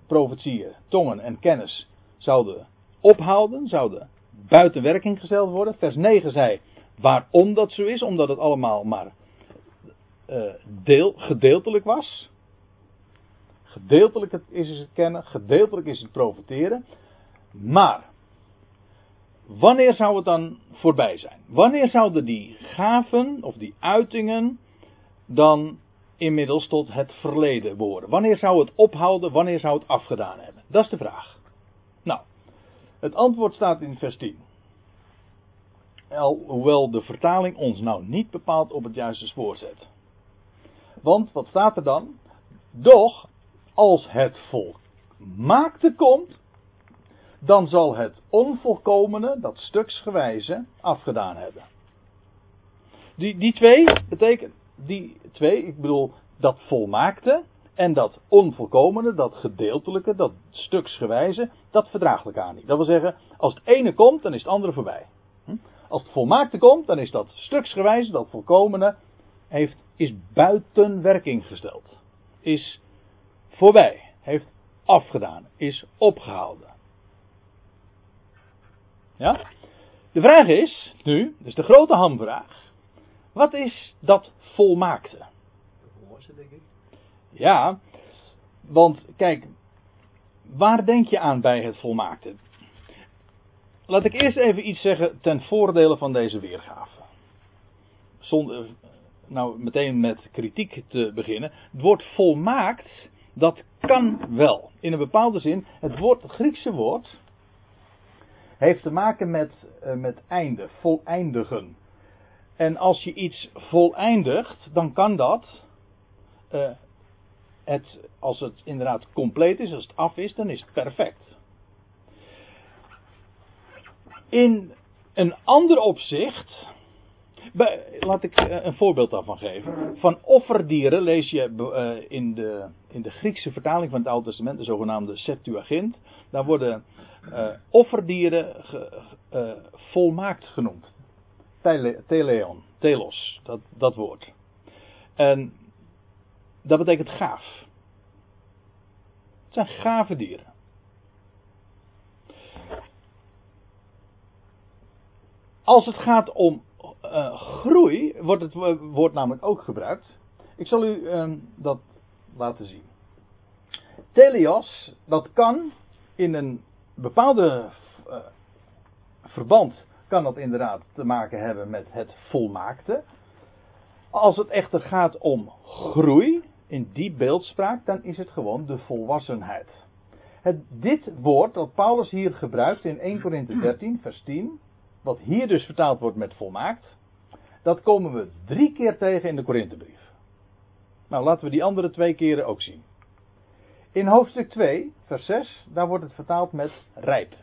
profetieën, tongen en kennis zouden ophouden, zouden buiten werking gesteld worden. Vers 9 zei waarom dat zo is, omdat het allemaal maar uh, deel, gedeeltelijk was. Gedeeltelijk is het kennen, gedeeltelijk is het profiteren. Maar, wanneer zou het dan voorbij zijn? Wanneer zouden die gaven of die uitingen dan inmiddels tot het verleden behoren? Wanneer zou het ophouden? Wanneer zou het afgedaan hebben? Dat is de vraag. Nou, het antwoord staat in vers 10. hoewel de vertaling ons nou niet bepaald op het juiste spoor zet. Want wat staat er dan? Doch, als het volmaakte komt, dan zal het onvolkomene, dat stuksgewijze, afgedaan hebben. Die, die twee betekenen die twee, ik bedoel dat volmaakte en dat onvolkomene, dat gedeeltelijke, dat stuksgewijze, dat verdraagt elkaar niet. Dat wil zeggen, als het ene komt, dan is het andere voorbij. Hm? Als het volmaakte komt, dan is dat stuksgewijze, dat volkomene, heeft, is buiten werking gesteld. Is voorbij. Heeft afgedaan. Is opgehouden. Ja? De vraag is nu, dus de grote hamvraag. Wat is dat volmaakte? Denk ik. Ja, want kijk, waar denk je aan bij het volmaakte? Laat ik eerst even iets zeggen ten voordele van deze weergave. Zonder nou meteen met kritiek te beginnen. Het woord volmaakt, dat kan wel. In een bepaalde zin, het woord, het Griekse woord, heeft te maken met, uh, met einde, voleindigen. En als je iets voleindigt, dan kan dat, uh, het, als het inderdaad compleet is, als het af is, dan is het perfect. In een ander opzicht, laat ik eh, een voorbeeld daarvan geven. Van offerdieren lees je in de, in de Griekse vertaling van het Oude Testament, de zogenaamde Septuagint. Daar worden uh, offerdieren ge, volmaakt genoemd. Teleon, telos, dat, dat woord. En dat betekent gaaf. Het zijn gave dieren. Als het gaat om uh, groei, wordt het woord namelijk ook gebruikt. Ik zal u uh, dat laten zien. Teleos, dat kan in een bepaalde uh, verband kan dat inderdaad te maken hebben met het volmaakte. Als het echter gaat om groei, in die beeldspraak, dan is het gewoon de volwassenheid. Het, dit woord dat Paulus hier gebruikt in 1 Corinthië 13, vers 10, wat hier dus vertaald wordt met volmaakt, dat komen we drie keer tegen in de Korinthebrief. Nou, laten we die andere twee keren ook zien. In hoofdstuk 2, vers 6, daar wordt het vertaald met rijp.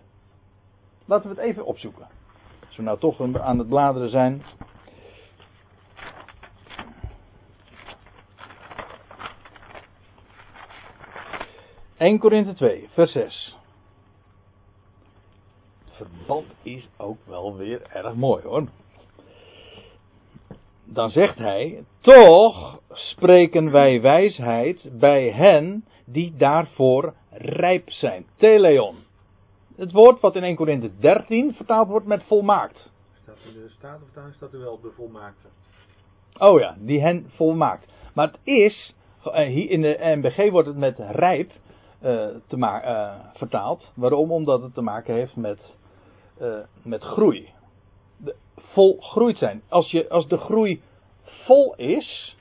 Laten we het even opzoeken. Als we nou toch aan het bladeren zijn. ...1 Korinthe 2, vers 6. Verband is ook wel weer erg mooi hoor. Dan zegt hij... ...toch spreken wij wijsheid bij hen die daarvoor rijp zijn. Teleon. Het woord wat in 1 Korinthe 13 vertaald wordt met volmaakt. Staat in de Statenvertaling staat er wel de volmaakte. Oh ja, die hen volmaakt. Maar het is, eh, hier in de NBG wordt het met rijp uh, te uh, vertaald. Waarom? Omdat het te maken heeft met, uh, met groei. De, volgroeid zijn. Als, je, als de groei vol is,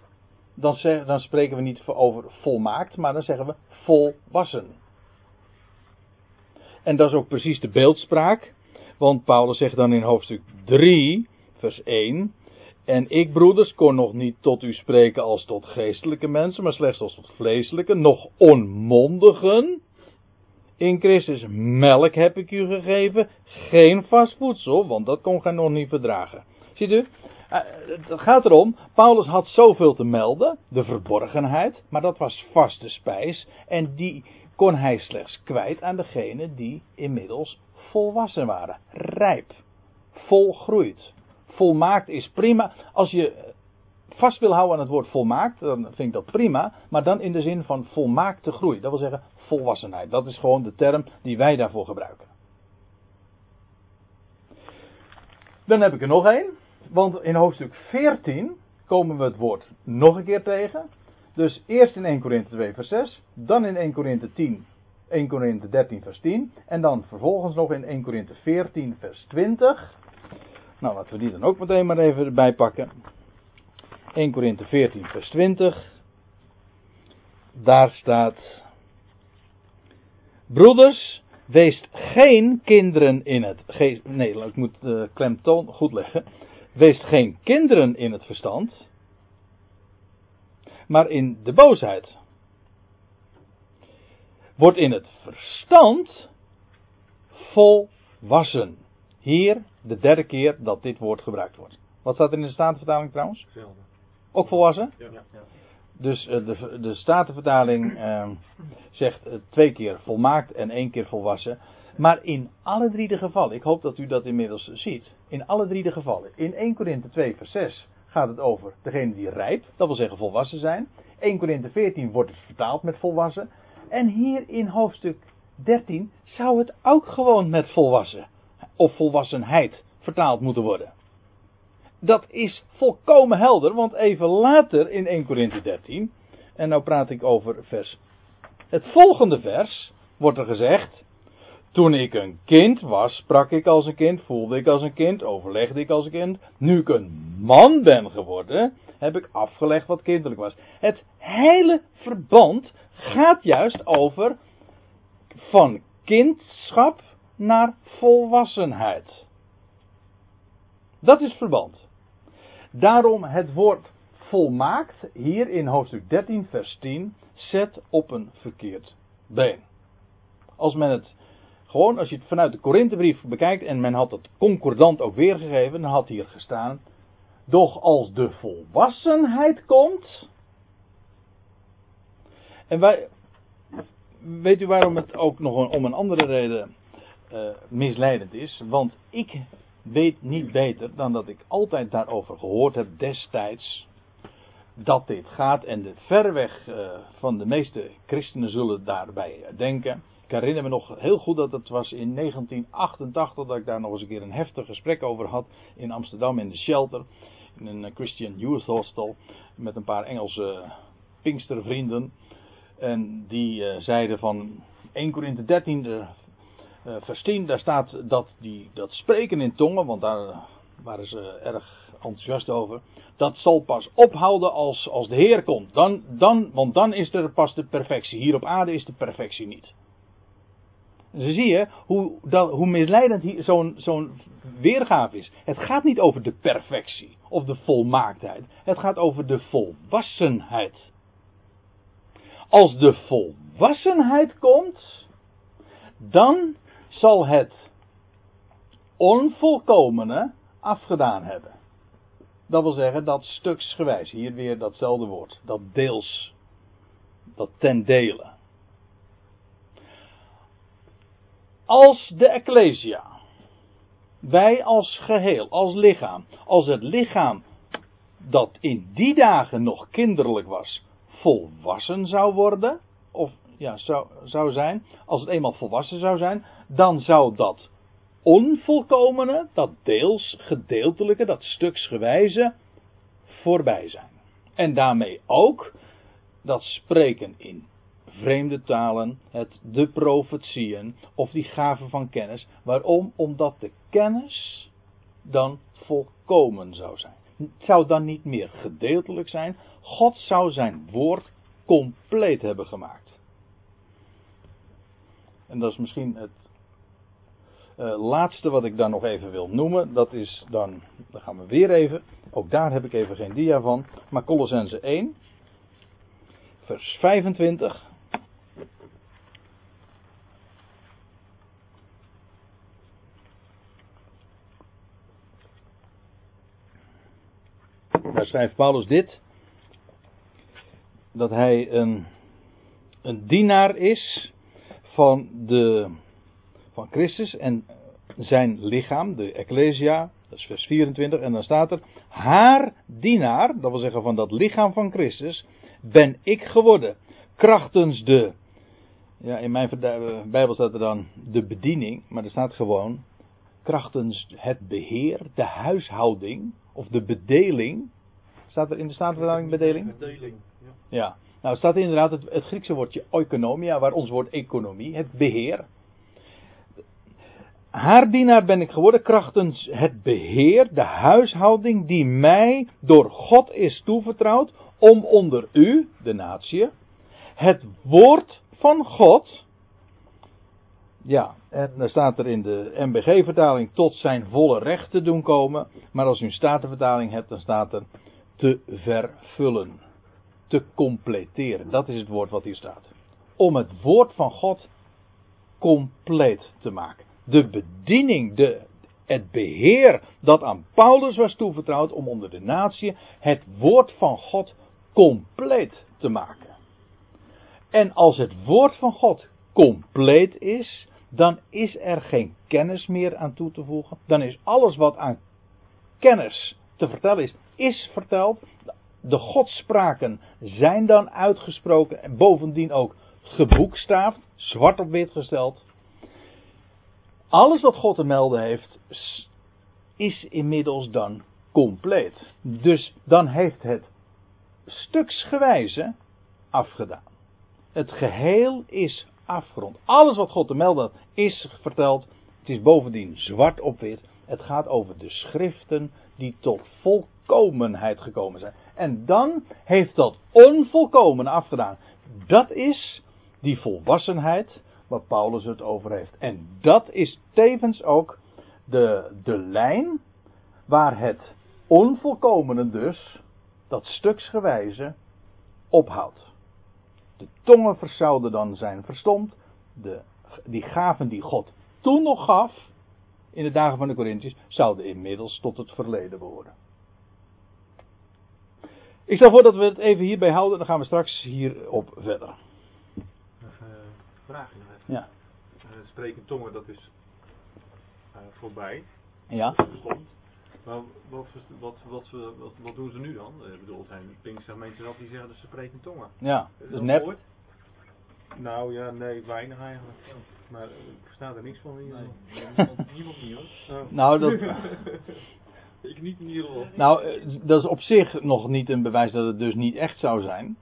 dan, zeg, dan spreken we niet over volmaakt, maar dan zeggen we volwassen. En dat is ook precies de beeldspraak. Want Paulus zegt dan in hoofdstuk 3, vers 1. En ik, broeders, kon nog niet tot u spreken als tot geestelijke mensen, maar slechts als tot vleeselijke, nog onmondigen. In Christus melk heb ik u gegeven, geen vast voedsel, want dat kon gij nog niet verdragen. Ziet u, eh, het gaat erom, Paulus had zoveel te melden, de verborgenheid, maar dat was vaste spijs. En die kon hij slechts kwijt aan degenen die inmiddels volwassen waren, rijp, volgroeid. Volmaakt is prima. Als je vast wil houden aan het woord volmaakt, dan vind ik dat prima. Maar dan in de zin van volmaakte groei. Dat wil zeggen volwassenheid. Dat is gewoon de term die wij daarvoor gebruiken. Dan heb ik er nog één. Want in hoofdstuk 14 komen we het woord nog een keer tegen. Dus eerst in 1 Korinthe 2 vers 6, dan in 1 Korinthe 10, 1 Korinthe 13 vers 10 en dan vervolgens nog in 1 Korinthe 14 vers 20. Nou, laten we die dan ook meteen maar even erbij pakken. 1 Korinthe 14 vers 20. Daar staat Broeders, wees geen kinderen in het geest. Nee, ik moet de klemtoon goed leggen. Wees geen kinderen in het verstand, maar in de boosheid. Wordt in het verstand volwassen. Hier de derde keer dat dit woord gebruikt wordt. Wat staat er in de Statenvertaling trouwens? Hetzelfde. Ook volwassen? Ja. Dus uh, de, de Statenvertaling uh, zegt uh, twee keer volmaakt en één keer volwassen. Maar in alle drie de gevallen, ik hoop dat u dat inmiddels ziet. In alle drie de gevallen. In 1 Korinthe 2 vers 6 gaat het over degene die rijp, dat wil zeggen volwassen zijn. 1 Korinthe 14 wordt het vertaald met volwassen. En hier in hoofdstuk 13 zou het ook gewoon met volwassen of volwassenheid vertaald moeten worden. Dat is volkomen helder, want even later in 1 Corinthië 13, en nou praat ik over vers. Het volgende vers wordt er gezegd. Toen ik een kind was, sprak ik als een kind, voelde ik als een kind, overlegde ik als een kind. Nu ik een man ben geworden, heb ik afgelegd wat kinderlijk was. Het hele verband gaat juist over van kindschap naar volwassenheid. Dat is verband. Daarom het woord volmaakt hier in hoofdstuk 13, vers 10, zet op een verkeerd been. Als men het gewoon, als je het vanuit de Korinthebrief bekijkt en men had het concordant ook weergegeven, dan had hier gestaan, doch als de volwassenheid komt. En wij, weet u waarom het ook nog om een andere reden uh, misleidend is? Want ik weet niet beter dan dat ik altijd daarover gehoord heb destijds dat dit gaat en de verreweg uh, van de meeste christenen zullen daarbij denken. Ik herinner me nog heel goed dat het was in 1988 dat ik daar nog eens een keer een heftig gesprek over had in Amsterdam in de Shelter. In een Christian Youth Hostel met een paar Engelse Pinkstervrienden. En die uh, zeiden van 1 Korinthe 13, de, uh, vers 10, daar staat dat, die, dat spreken in tongen, want daar waren ze erg enthousiast over. Dat zal pas ophouden als, als de Heer komt. Dan, dan, want dan is er pas de perfectie. Hier op aarde is de perfectie niet. Dus zie je hoe, hoe misleidend zo'n zo'n weergave is. Het gaat niet over de perfectie of de volmaaktheid. Het gaat over de volwassenheid. Als de volwassenheid komt, dan zal het onvolkomene afgedaan hebben. Dat wil zeggen dat stuksgewijs, hier weer datzelfde woord, dat deels, dat ten dele. Als de Ecclesia, wij als geheel, als lichaam, als het lichaam dat in die dagen nog kinderlijk was, volwassen zou worden, of ja, zou, zou zijn, als het eenmaal volwassen zou zijn, dan zou dat onvolkomene, dat deels gedeeltelijke, dat stuksgewijze voorbij zijn. En daarmee ook dat spreken in vreemde talen, het de profetieën of die gaven van kennis. Waarom? Omdat de kennis dan volkomen zou zijn. Het zou dan niet meer gedeeltelijk zijn. God zou zijn woord compleet hebben gemaakt. En dat is misschien het uh, laatste wat ik dan nog even wil noemen. Dat is dan, dan gaan we weer even. Ook daar heb ik even geen dia van. Maar Colossense 1, vers 25. Daar schrijft Paulus dit. Dat hij een, een dienaar is van, de, van Christus en zijn lichaam, de Ecclesia. Dat is vers 24. En dan staat er: Haar dienaar, dat wil zeggen van dat lichaam van Christus, ben ik geworden. Krachtens de. Ja, in mijn Bijbel staat er dan de bediening, maar er staat gewoon krachtens het beheer, de huishouding of de bedeling Staat er in de Statenvertaling bedeling? Bedeling, ja. Ja. Nou, staat inderdaad het, Griekse woordje oikonomia, waar ons woord economie, het beheer. Haar dienaar ben ik geworden krachtens het beheer, de huishouding die mij door God is toevertrouwd om onder u, de natie, het woord van God, ja, en dan staat er in de MBG-vertaling tot zijn volle recht te doen komen, maar als u een Statenvertaling hebt, dan staat er te vervullen. Te completeren. Dat is het woord wat hier staat. Om het woord van God compleet te maken. De bediening, de, het beheer dat aan Paulus was toevertrouwd om onder de natie het woord van God compleet te maken. En als het woord van God compleet is, dan is er geen kennis meer aan toe te voegen. Dan is alles wat aan kennis te vertellen is, is verteld. De godspraken zijn dan uitgesproken en bovendien ook geboekstaafd, zwart op wit gesteld. Alles wat God te melden heeft, is inmiddels dan compleet. Dus dan heeft het stuksgewijze afgedaan. Het geheel is afgerond. Alles wat God te melden is verteld. Het is bovendien zwart op wit. Het gaat over de schriften die tot volkomenheid gekomen zijn. En dan heeft dat onvolkomen afgedaan. Dat is die volwassenheid waar Paulus het over heeft. En dat is tevens ook de, de lijn waar het onvolkomene dus, dat stuksgewijze, ophoudt. De tongen zouden dan zijn verstomd. De, die gaven die God toen nog gaf, in de dagen van de Corinthiërs, zouden inmiddels tot het verleden behoren. Ik stel voor dat we het even hierbij houden, dan gaan we straks hierop verder. Even een vraagje nog even. Ja. Uh, spreken tongen, dat is uh, voorbij. Ja. Bestond. Maar wat, wat, wat, wat, wat, doen ze nu dan? Ik bedoel, het zijn Pinkster mensen zelf die zeggen dat ze spreken tongen. Ja, Is dat nep. woord? Nou ja, nee, weinig eigenlijk. Maar ik versta er niks van. Hier. Nee, niemand, niemand niet hoor. Oh. Nou, dat, Ik niet in ieder geval. nou, eh, dat is op zich nog niet een bewijs dat het dus niet echt zou zijn.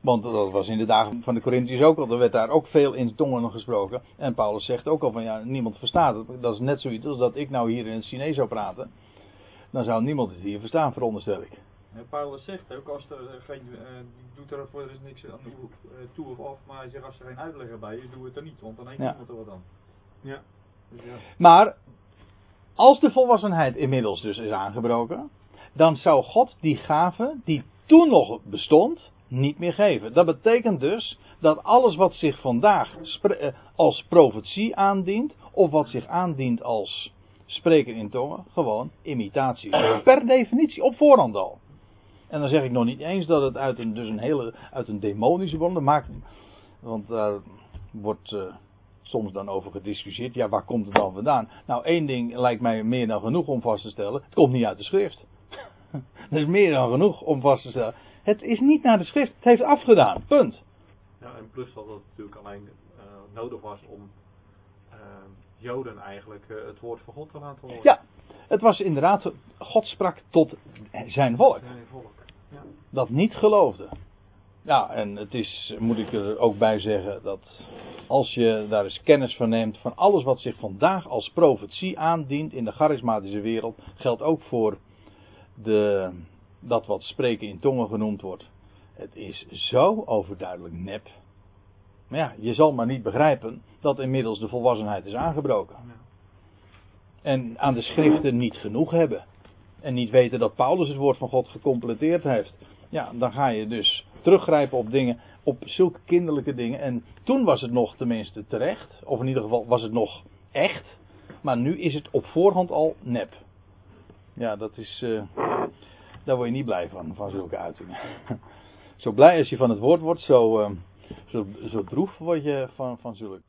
Want dat was in de dagen van de Corinthiërs ook al. Er werd daar ook veel in tongen gesproken. En Paulus zegt ook al van ja, niemand verstaat het. Dat is net zoiets als dat ik nou hier in het Chinees zou praten. Dan zou niemand het hier verstaan, veronderstel ik. En Paulus zegt ook, als er geen, die doet er voor dus niks aan toe, eh, toe of af, maar hij zegt als er geen uitleg bij is, doe het er niet, want dan heeft Ja. niemand er wat aan. Ja. Dus ja. Maar als de volwassenheid inmiddels dus is aangebroken, dan zou God die gave die toen nog bestond, niet meer geven. Dat betekent dus dat alles wat zich vandaag eh, als profetie aandient, of wat zich aandient als spreken in tongen, gewoon imitatie. Per definitie, op voorhand al. En dan zeg ik nog niet eens dat het uit een, dus een hele, uit een demonische bron, maakt, want daar wordt eh, soms dan over gediscussieerd. Ja, waar komt het dan vandaan? Nou, één ding lijkt mij meer dan genoeg om vast te stellen. Het komt niet uit de schrift. Dat is meer dan genoeg om vast te stellen. Het is niet naar de schrift. Het heeft afgedaan. Punt. Ja, en plus dat het natuurlijk alleen eh, nodig was om eh, Joden eigenlijk eh, het woord van God te laten horen. Ja, het was inderdaad. God sprak tot zijn volk. Zijn volk. Ja. Dat niet geloofde. Ja, en het is, moet ik er ook bij zeggen, dat als je daar eens kennis van neemt van alles wat zich vandaag als profetie aandient in de charismatische wereld, geldt ook voor de, dat wat spreken in tongen genoemd wordt. Het is zo overduidelijk nep. Maar ja, je zal maar niet begrijpen dat inmiddels de volwassenheid is aangebroken. En aan de schriften niet genoeg hebben. En niet weten dat Paulus het woord van God gecompleteerd heeft. Ja, dan ga je dus teruggrijpen op dingen, op zulke kinderlijke dingen. En toen was het nog tenminste terecht. Of in ieder geval was het nog echt. Maar nu is het op voorhand al nep. Ja, dat is. eh, daar word je niet blij van, van zulke uitingen. Zo blij als je van het woord wordt, zo, eh, zo, zo droef word je van, van zulke.